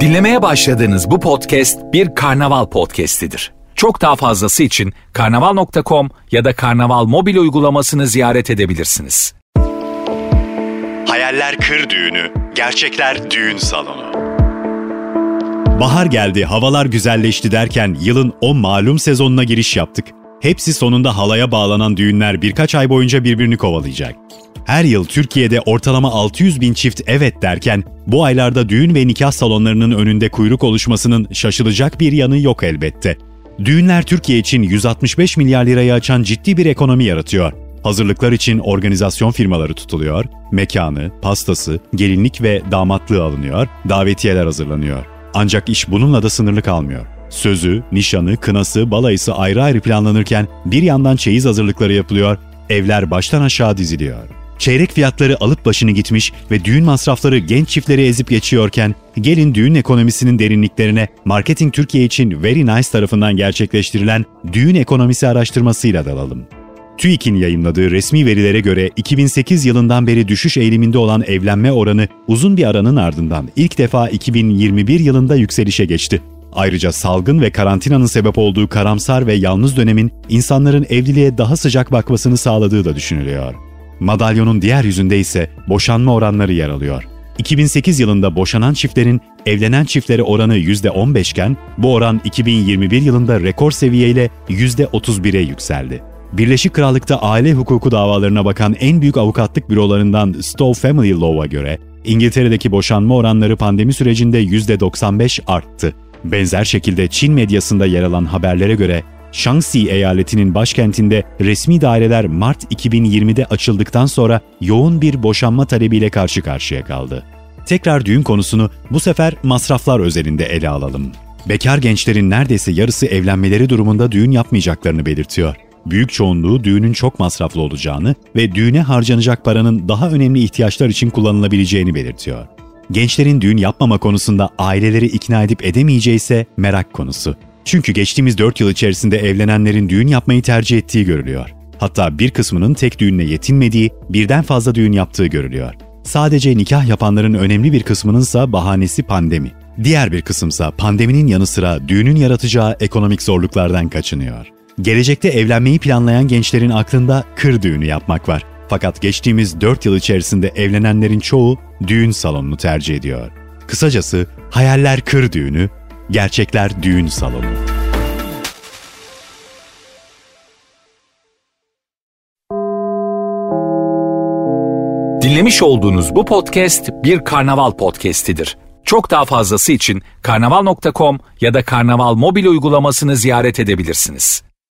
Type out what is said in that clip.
Dinlemeye başladığınız bu podcast bir karnaval podcastidir. Çok daha fazlası için karnaval.com ya da karnaval mobil uygulamasını ziyaret edebilirsiniz. Hayaller kır düğünü, gerçekler düğün salonu. Bahar geldi, havalar güzelleşti derken yılın o malum sezonuna giriş yaptık. Hepsi sonunda halaya bağlanan düğünler birkaç ay boyunca birbirini kovalayacak. Her yıl Türkiye'de ortalama 600 bin çift evet derken bu aylarda düğün ve nikah salonlarının önünde kuyruk oluşmasının şaşılacak bir yanı yok elbette. Düğünler Türkiye için 165 milyar lirayı açan ciddi bir ekonomi yaratıyor. Hazırlıklar için organizasyon firmaları tutuluyor, mekanı, pastası, gelinlik ve damatlığı alınıyor, davetiyeler hazırlanıyor. Ancak iş bununla da sınırlı kalmıyor. Sözü, nişanı, kınası, balayısı ayrı ayrı planlanırken bir yandan çeyiz hazırlıkları yapılıyor, evler baştan aşağı diziliyor. Çeyrek fiyatları alıp başını gitmiş ve düğün masrafları genç çiftleri ezip geçiyorken gelin düğün ekonomisinin derinliklerine Marketing Türkiye için Very Nice tarafından gerçekleştirilen düğün ekonomisi araştırmasıyla dalalım. TÜİK'in yayınladığı resmi verilere göre 2008 yılından beri düşüş eğiliminde olan evlenme oranı uzun bir aranın ardından ilk defa 2021 yılında yükselişe geçti. Ayrıca salgın ve karantinanın sebep olduğu karamsar ve yalnız dönemin insanların evliliğe daha sıcak bakmasını sağladığı da düşünülüyor. Madalyonun diğer yüzünde ise boşanma oranları yer alıyor. 2008 yılında boşanan çiftlerin evlenen çiftlere oranı %15 iken bu oran 2021 yılında rekor seviyeyle %31'e yükseldi. Birleşik Krallık'ta aile hukuku davalarına bakan en büyük avukatlık bürolarından Stowe Family Law'a göre İngiltere'deki boşanma oranları pandemi sürecinde %95 arttı. Benzer şekilde Çin medyasında yer alan haberlere göre Shaanxi eyaletinin başkentinde resmi daireler Mart 2020'de açıldıktan sonra yoğun bir boşanma talebiyle karşı karşıya kaldı. Tekrar düğün konusunu bu sefer masraflar özelinde ele alalım. Bekar gençlerin neredeyse yarısı evlenmeleri durumunda düğün yapmayacaklarını belirtiyor. Büyük çoğunluğu düğünün çok masraflı olacağını ve düğüne harcanacak paranın daha önemli ihtiyaçlar için kullanılabileceğini belirtiyor. Gençlerin düğün yapmama konusunda aileleri ikna edip edemeyeceği ise merak konusu. Çünkü geçtiğimiz 4 yıl içerisinde evlenenlerin düğün yapmayı tercih ettiği görülüyor. Hatta bir kısmının tek düğünle yetinmediği, birden fazla düğün yaptığı görülüyor. Sadece nikah yapanların önemli bir kısmınınsa bahanesi pandemi. Diğer bir kısımsa pandeminin yanı sıra düğünün yaratacağı ekonomik zorluklardan kaçınıyor. Gelecekte evlenmeyi planlayan gençlerin aklında kır düğünü yapmak var. Fakat geçtiğimiz 4 yıl içerisinde evlenenlerin çoğu düğün salonunu tercih ediyor. Kısacası hayaller kır düğünü, gerçekler düğün salonu. Dinlemiş olduğunuz bu podcast bir karnaval podcastidir. Çok daha fazlası için karnaval.com ya da karnaval mobil uygulamasını ziyaret edebilirsiniz.